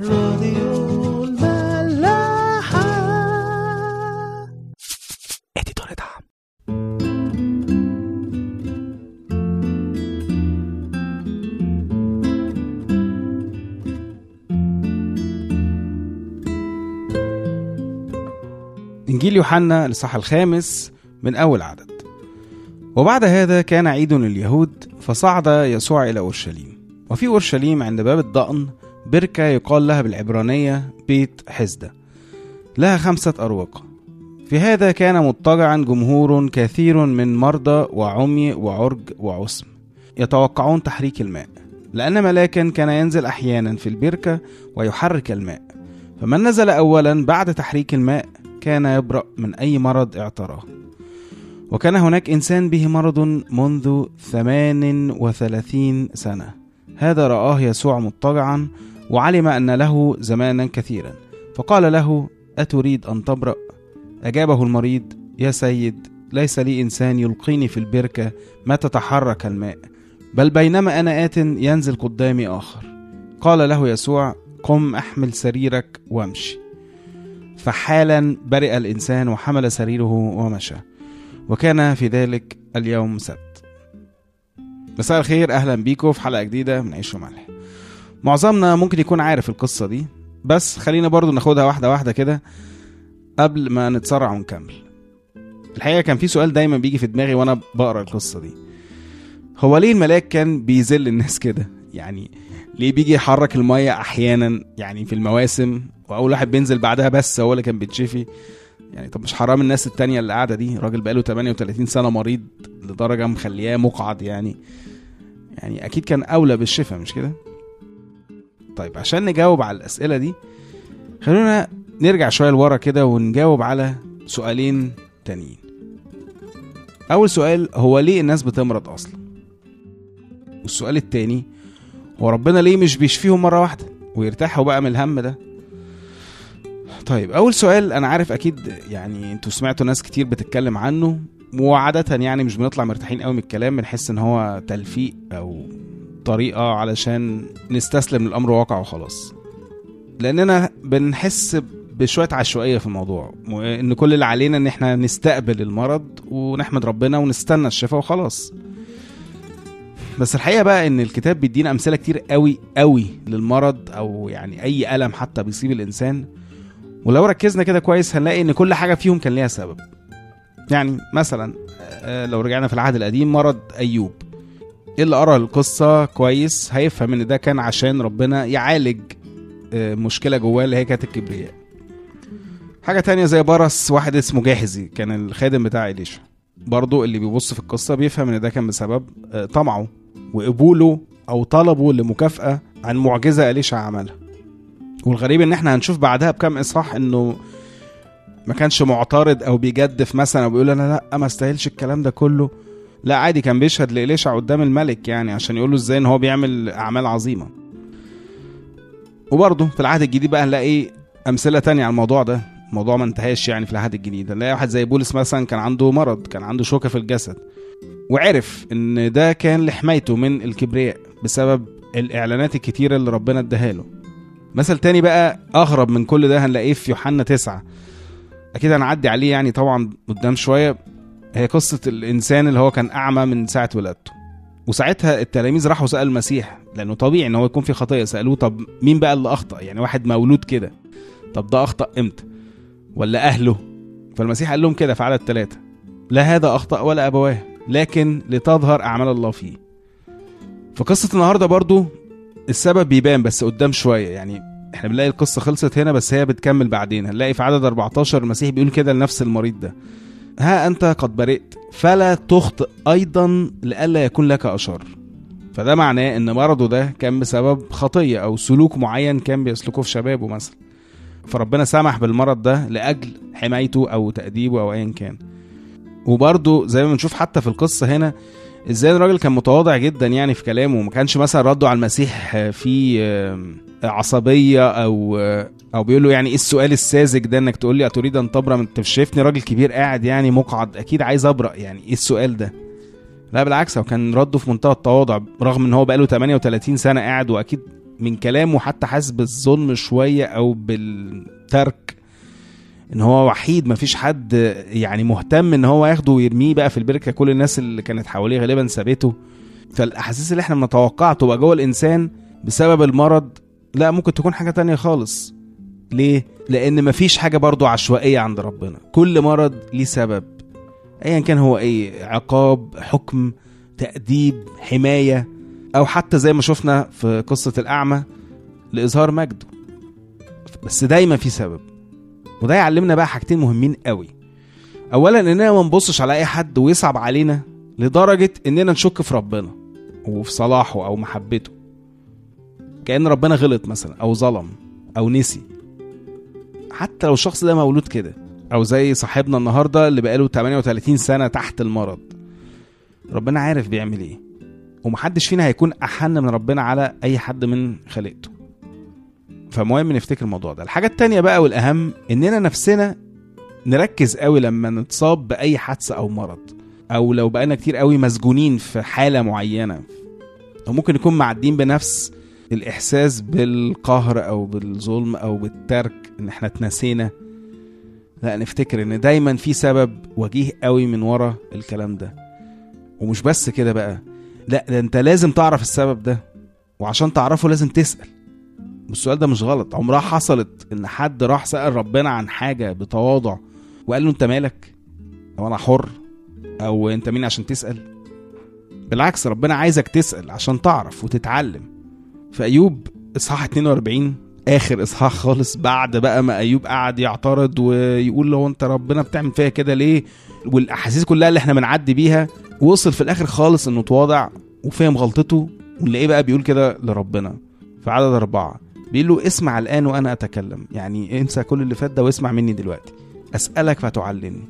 راديو الملاحة. اديتور دعم. إنجيل يوحنا الإصحاح الخامس من أول عدد. وبعد هذا كان عيد لليهود فصعد يسوع إلى أورشليم. وفي أورشليم عند باب الضأن بركة يقال لها بالعبرانية بيت حزدة. لها خمسة أروقة في هذا كان مضطجعا جمهور كثير من مرضى وعمي وعرج وعسم يتوقعون تحريك الماء لأن ملاكا كان ينزل أحيانا في البركة ويحرك الماء. فمن نزل أولا بعد تحريك الماء كان يبرأ من أي مرض اعتراه. وكان هناك إنسان به مرض منذ ثمان وثلاثين سنة. هذا رآه يسوع مضطجعا وعلم أن له زمانا كثيرا. فقال له أتريد أن تبرأ؟ أجابه المريض يا سيد ليس لي إنسان يلقيني في البركة ما تتحرك الماء بل بينما أنا آت ينزل قدامي آخر. قال له يسوع قم أحمل سريرك وامشي. فحالا برئ الإنسان وحمل سريره ومشى. وكان في ذلك اليوم سبت. مساء الخير أهلا بيكم في حلقة جديدة من عيش وملح. معظمنا ممكن يكون عارف القصة دي بس خلينا برضو ناخدها واحدة واحدة كده قبل ما نتسرع ونكمل. الحقيقة كان في سؤال دايما بيجي في دماغي وأنا بقرأ القصة دي. هو ليه الملاك كان بيذل الناس كده؟ يعني ليه بيجي يحرك المية أحيانا؟ يعني في المواسم وأول واحد بينزل بعدها بس هو اللي كان بيتشفي. يعني طب مش حرام الناس التانية اللي قاعدة دي؟ راجل بقاله 38 سنة مريض لدرجة مخلياه مقعد يعني. يعني أكيد كان أولى بالشفاء مش كده؟ طيب عشان نجاوب على الأسئلة دي خلونا نرجع شوية لورا كده ونجاوب على سؤالين تانيين. أول سؤال هو ليه الناس بتمرض أصلا؟ والسؤال التاني هو ربنا ليه مش بيشفيهم مرة واحدة ويرتاحوا بقى من الهم ده؟ طيب أول سؤال أنا عارف أكيد يعني أنتوا سمعتوا ناس كتير بتتكلم عنه وعادة يعني مش بنطلع مرتاحين قوي من الكلام بنحس إن هو تلفيق أو طريقة علشان نستسلم للأمر واقع وخلاص. لأننا بنحس بشوية عشوائية في الموضوع وإن كل اللي علينا إن إحنا نستقبل المرض ونحمد ربنا ونستنى الشفاء وخلاص. بس الحقيقة بقى إن الكتاب بيدينا أمثلة كتير قوي قوي للمرض أو يعني أي ألم حتى بيصيب الإنسان. ولو ركزنا كده كويس هنلاقي إن كل حاجة فيهم كان ليها سبب. يعني مثلا آه، لو رجعنا في العهد القديم مرض أيوب. اللي قرأ القصة كويس؟ هيفهم إن ده كان عشان ربنا يعالج آه، مشكلة جواه اللي هي كانت الكبرياء. حاجة تانية زي برس واحد اسمه جاهزي كان الخادم بتاع إليشا. برضو اللي بيبص في القصة بيفهم إن ده كان بسبب آه، طمعه وقبوله أو طلبه لمكافأة عن معجزة إليشا عملها. والغريب إن إحنا هنشوف بعدها بكام إصحاح إنه ما كانش معترض أو بيجدف مثلا أو بيقول أنا لأ ما استاهلش الكلام ده كله. لا عادي كان بيشهد لإليشا قدام الملك يعني عشان يقول له إزاي إن هو بيعمل أعمال عظيمة. وبرضه في العهد الجديد بقى هنلاقي أمثلة تانية على الموضوع ده. الموضوع ما انتهاش يعني في العهد الجديد. نلاقي واحد زي بولس مثلا كان عنده مرض كان عنده شوكة في الجسد وعرف إن ده كان لحمايته من الكبرياء بسبب الإعلانات الكتيرة اللي ربنا اداها له. مثل تاني بقى أغرب من كل ده هنلاقيه في يوحنا تسعة. أكيد هنعدي عليه يعني طبعا قدام شوية. هي قصة الإنسان اللي هو كان أعمى من ساعة ولادته. وساعتها التلاميذ راحوا سألوا المسيح لأنه طبيعي إن هو يكون في خطيه سألوه طب مين بقى اللي أخطأ؟ يعني واحد مولود كده. طب ده أخطأ إمتى؟ ولا أهله؟ فالمسيح قال لهم كده في عدد ثلاثة لا هذا أخطأ ولا أبواه لكن لتظهر أعمال الله فيه. في قصة النهاردة برضو السبب بيبان بس قدام شوية. يعني إحنا بنلاقي القصة خلصت هنا بس هي بتكمل بعدين. هنلاقي في عدد 14 المسيح بيقول كده لنفس المريض ده. ها أنت قد برئت فلا تخطئ أيضا لئلا يكون لك أشر. فده معناه إن مرضه ده كان بسبب خطية أو سلوك معين كان بيسلكه في شبابه مثلا. فربنا سمح بالمرض ده لأجل حمايته أو تأديبه أو ايا كان. وبرضه زي ما بنشوف حتى في القصة هنا إزاي الراجل كان متواضع جدا يعني في كلامه وما كانش مثلا رده على المسيح في عصبية أو أو بيقول له يعني إيه السؤال الساذج ده إنك تقول لي أتريد أن تبرأ أنت مش شايفني راجل كبير قاعد يعني مقعد أكيد عايز أبرأ يعني إيه السؤال ده؟ لا بالعكس هو كان رده في منتهى التواضع رغم إن هو بقاله 38 سنة قاعد وأكيد من كلامه حتى حاسس بالظلم شوية أو بالترك إن هو وحيد مفيش حد يعني مهتم إن هو ياخده ويرميه بقى في البركة كل الناس اللي كانت حواليه غالبا سابته. فالأحاسيس اللي إحنا بنتوقعها تبقى جوه الإنسان بسبب المرض لا ممكن تكون حاجة تانية خالص. ليه؟ لأن مفيش حاجة برضو عشوائية عند ربنا. كل مرض ليه سبب. ايا كان هو إيه عقاب حكم تأديب حماية أو حتى زي ما شفنا في قصة الأعمى لإظهار مجده. بس دايما في سبب. وده يعلمنا بقى حاجتين مهمين قوي. اولا إننا ما نبصش على أي حد ويصعب علينا لدرجة إننا نشك في ربنا وفي صلاحه أو محبته. كأن ربنا غلط مثلا أو ظلم أو نسي. حتى لو الشخص ده مولود كده أو زي صاحبنا النهارده اللي بقاله 38 سنة تحت المرض. ربنا عارف بيعمل إيه. ومحدش فينا هيكون أحن من ربنا على أي حد من خلقته. فمهم نفتكر الموضوع ده. الحاجة التانية بقى والأهم إننا نفسنا نركز قوي لما نتصاب بأي حادثة أو مرض أو لو بقالنا كتير قوي مسجونين في حالة معينة. أو ممكن نكون معدين بنفس الإحساس بالقهر أو بالظلم أو بالترك إن إحنا اتنسينا. لا نفتكر إن دايما في سبب وجيه قوي من ورا الكلام ده. ومش بس كده بقى لا ده أنت لازم تعرف السبب ده. وعشان تعرفه لازم تسأل. والسؤال ده مش غلط. عمرها حصلت إن حد راح سأل ربنا عن حاجة بتواضع وقال له أنت مالك؟ أو أنا حر؟ أو أنت مين عشان تسأل؟ بالعكس ربنا عايزك تسأل عشان تعرف وتتعلم. في أيوب إصحاح 42 آخر إصحاح خالص بعد بقى ما أيوب قعد يعترض ويقول له أنت ربنا بتعمل فيا كده ليه؟ والأحاسيس كلها اللي إحنا بنعدي بيها وصل في الآخر خالص إنه تواضع وفهم غلطته ونلاقيه بقى بيقول كده لربنا. في عدد أربعة بيقول له اسمع الآن وأنا أتكلم. يعني انسى كل اللي فات ده واسمع مني دلوقتي. أسألك فتعلمني.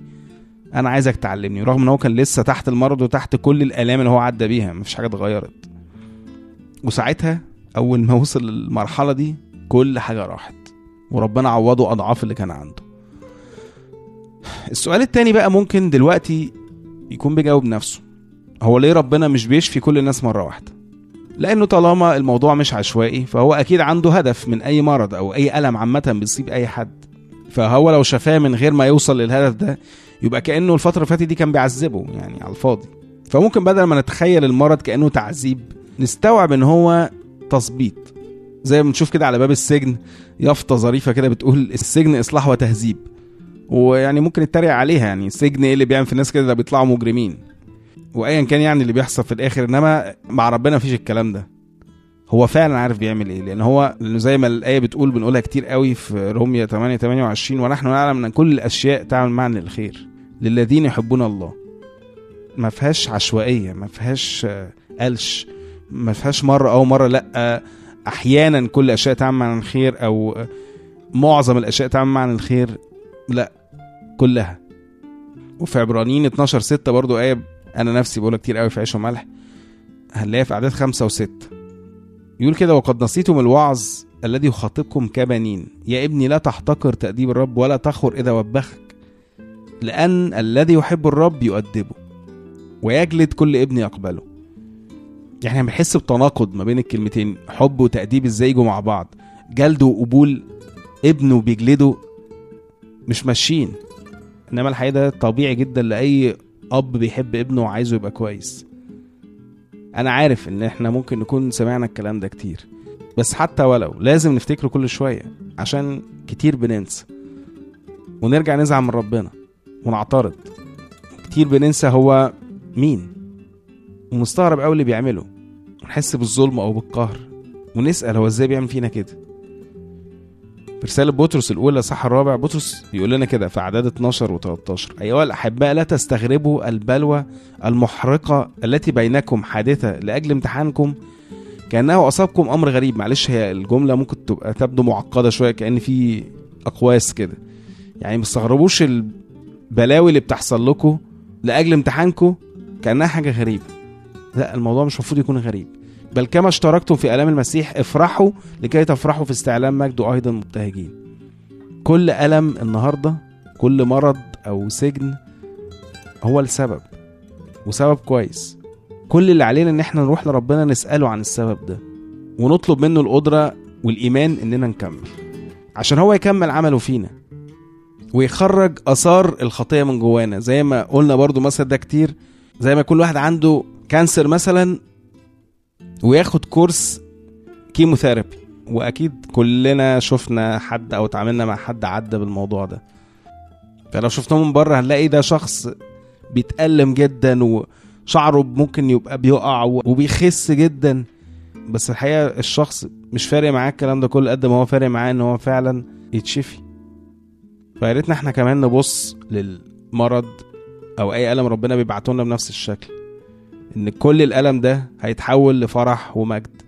أنا عايزك تعلمني. رغم إن هو كان لسه تحت المرض وتحت كل الآلام اللي هو عدى بيها مفيش حاجة اتغيرت. وساعتها أول ما وصل للمرحلة دي كل حاجة راحت. وربنا عوضه أضعاف اللي كان عنده. السؤال التاني بقى ممكن دلوقتي يكون بيجاوب نفسه. هو ليه ربنا مش بيشفي كل الناس مرة واحدة؟ لأنه طالما الموضوع مش عشوائي فهو أكيد عنده هدف من أي مرض أو أي ألم عامة بيصيب أي حد. فهو لو شفاه من غير ما يوصل للهدف ده يبقى كأنه الفترة اللي فاتت دي كان بيعذبه يعني على الفاضي. فممكن بدل ما نتخيل المرض كأنه تعذيب نستوعب إن هو تظبيط زي ما بنشوف كده على باب السجن يافطة ظريفة كده بتقول السجن إصلاح وتهذيب. ويعني ممكن نتريق عليها يعني السجن إيه اللي بيعمل في الناس كده؟ ده بيطلعوا مجرمين. وايا كان يعني اللي بيحصل في الآخر انما مع ربنا مفيش الكلام ده. هو فعلا عارف بيعمل إيه لأن هو زي ما الآية بتقول بنقولها كتير قوي في روميا 8 28 ونحن نعلم أن كل الأشياء تعمل معا للخير للذين يحبون الله. ما فيهاش عشوائية ما فيهاش قلش ما فيهاش مرة أو مرة لأ. أحيانا كل الأشياء تعمل معا للخير أو معظم الأشياء تعمل معا للخير لأ كلها. وفي عبرانيين 12 6 برضو آية أنا نفسي بقولها كتير قوي في عيش وملح هنلاقيها في أعداد خمسة وستة. يقول كده وقد نسيتم الوعظ الذي يخاطبكم كبنين. يا ابني لا تحتقر تأديب الرب ولا تخر إذا وبخك لأن الذي يحب الرب يؤدبه ويجلد كل ابن يقبله. يعني إحنا بنحس بتناقض ما بين الكلمتين حب وتأديب إزاي يجوا مع بعض. جلد وقبول ابنه بيجلده مش ماشيين. إنما الحقيقة ده طبيعي جدا لأي اب بيحب ابنه وعايزه يبقى كويس. أنا عارف إن إحنا ممكن نكون سمعنا الكلام ده كتير بس حتى ولو لازم نفتكره كل شوية عشان كتير بننسى. ونرجع نزعل من ربنا ونعترض. كتير بننسى هو مين ومستغرب قوي اللي بيعمله. ونحس بالظلم أو بالقهر ونسأل هو إزاي بيعمل فينا كده. رسالة بطرس الأولى صح الرابع بطرس يقول لنا كده في أعداد 12 و13 أيها الأحباء لا تستغربوا البلوى المحرقة التي بينكم حادثة لأجل امتحانكم. كأنه أصابكم أمر غريب. معلش هي الجملة ممكن تبقى تبدو معقدة شوية كأن في أقواس كده. يعني ما تستغربوش البلاوي اللي بتحصل لكم لأجل امتحانكم كأنها حاجة غريبة. لا الموضوع مش المفروض يكون غريب. بل كما اشتركتم في آلام المسيح افرحوا لكي تفرحوا في استعلام مجده أيضا مبتهجين. كل ألم النهاردة كل مرض أو سجن هو السبب وسبب كويس. كل اللي علينا إن إحنا نروح لربنا نسأله عن السبب ده ونطلب منه القدرة والإيمان إننا نكمل. عشان هو يكمل عمله فينا ويخرج آثار الخطية من جوانا. زي ما قلنا برضو مثلا ده كتير زي ما كل واحد عنده cancer مثلا وياخد course chemotherapy. وأكيد كلنا شفنا حد أو اتعاملنا مع حد عدى بالموضوع ده. فلو شفناه من بره هنلاقي ده شخص بيتألم جدا وشعره ممكن يبقى بيقع وبيخس جدا. بس الحقيقة الشخص مش فارق معاه الكلام ده كله قد ما هو فارق معاه إن هو فعلا يتشفي. فيا ريتنا إحنا كمان نبص للمرض أو أي ألم ربنا بيبعته لنا بنفس الشكل. إن كل الألم ده هيتحول لفرح ومجد.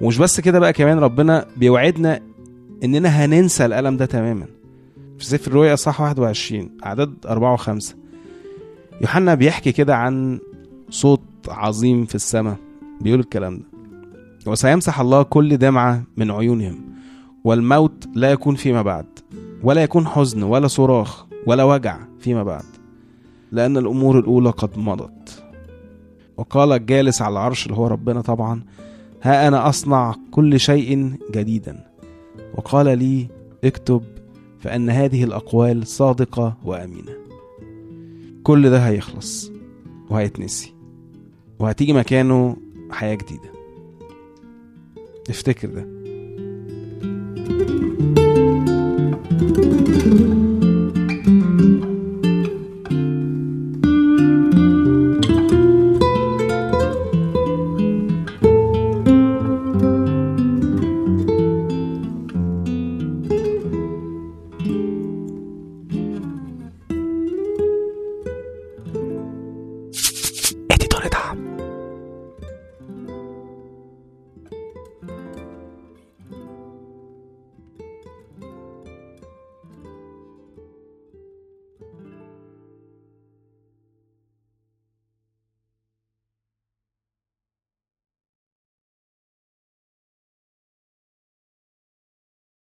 ومش بس كده بقى كمان ربنا بيوعدنا إننا هننسى الألم ده تماما. في سفر الرؤيا صح 21 أعداد 4 و5 يوحنا بيحكي كده عن صوت عظيم في السماء بيقول الكلام ده. وسيمسح الله كل دمعة من عيونهم والموت لا يكون فيما بعد ولا يكون حزن ولا صراخ ولا وجع فيما بعد لأن الأمور الأولى قد مضت. وقال الجالس على العرش اللي هو ربنا طبعا ها أنا أصنع كل شيء جديدا. وقال لي اكتب فأن هذه الأقوال صادقة وأمينة كل ده هيخلص وهيتنسي وهتيجي مكانه حياة جديدة. افتكر ده. 快打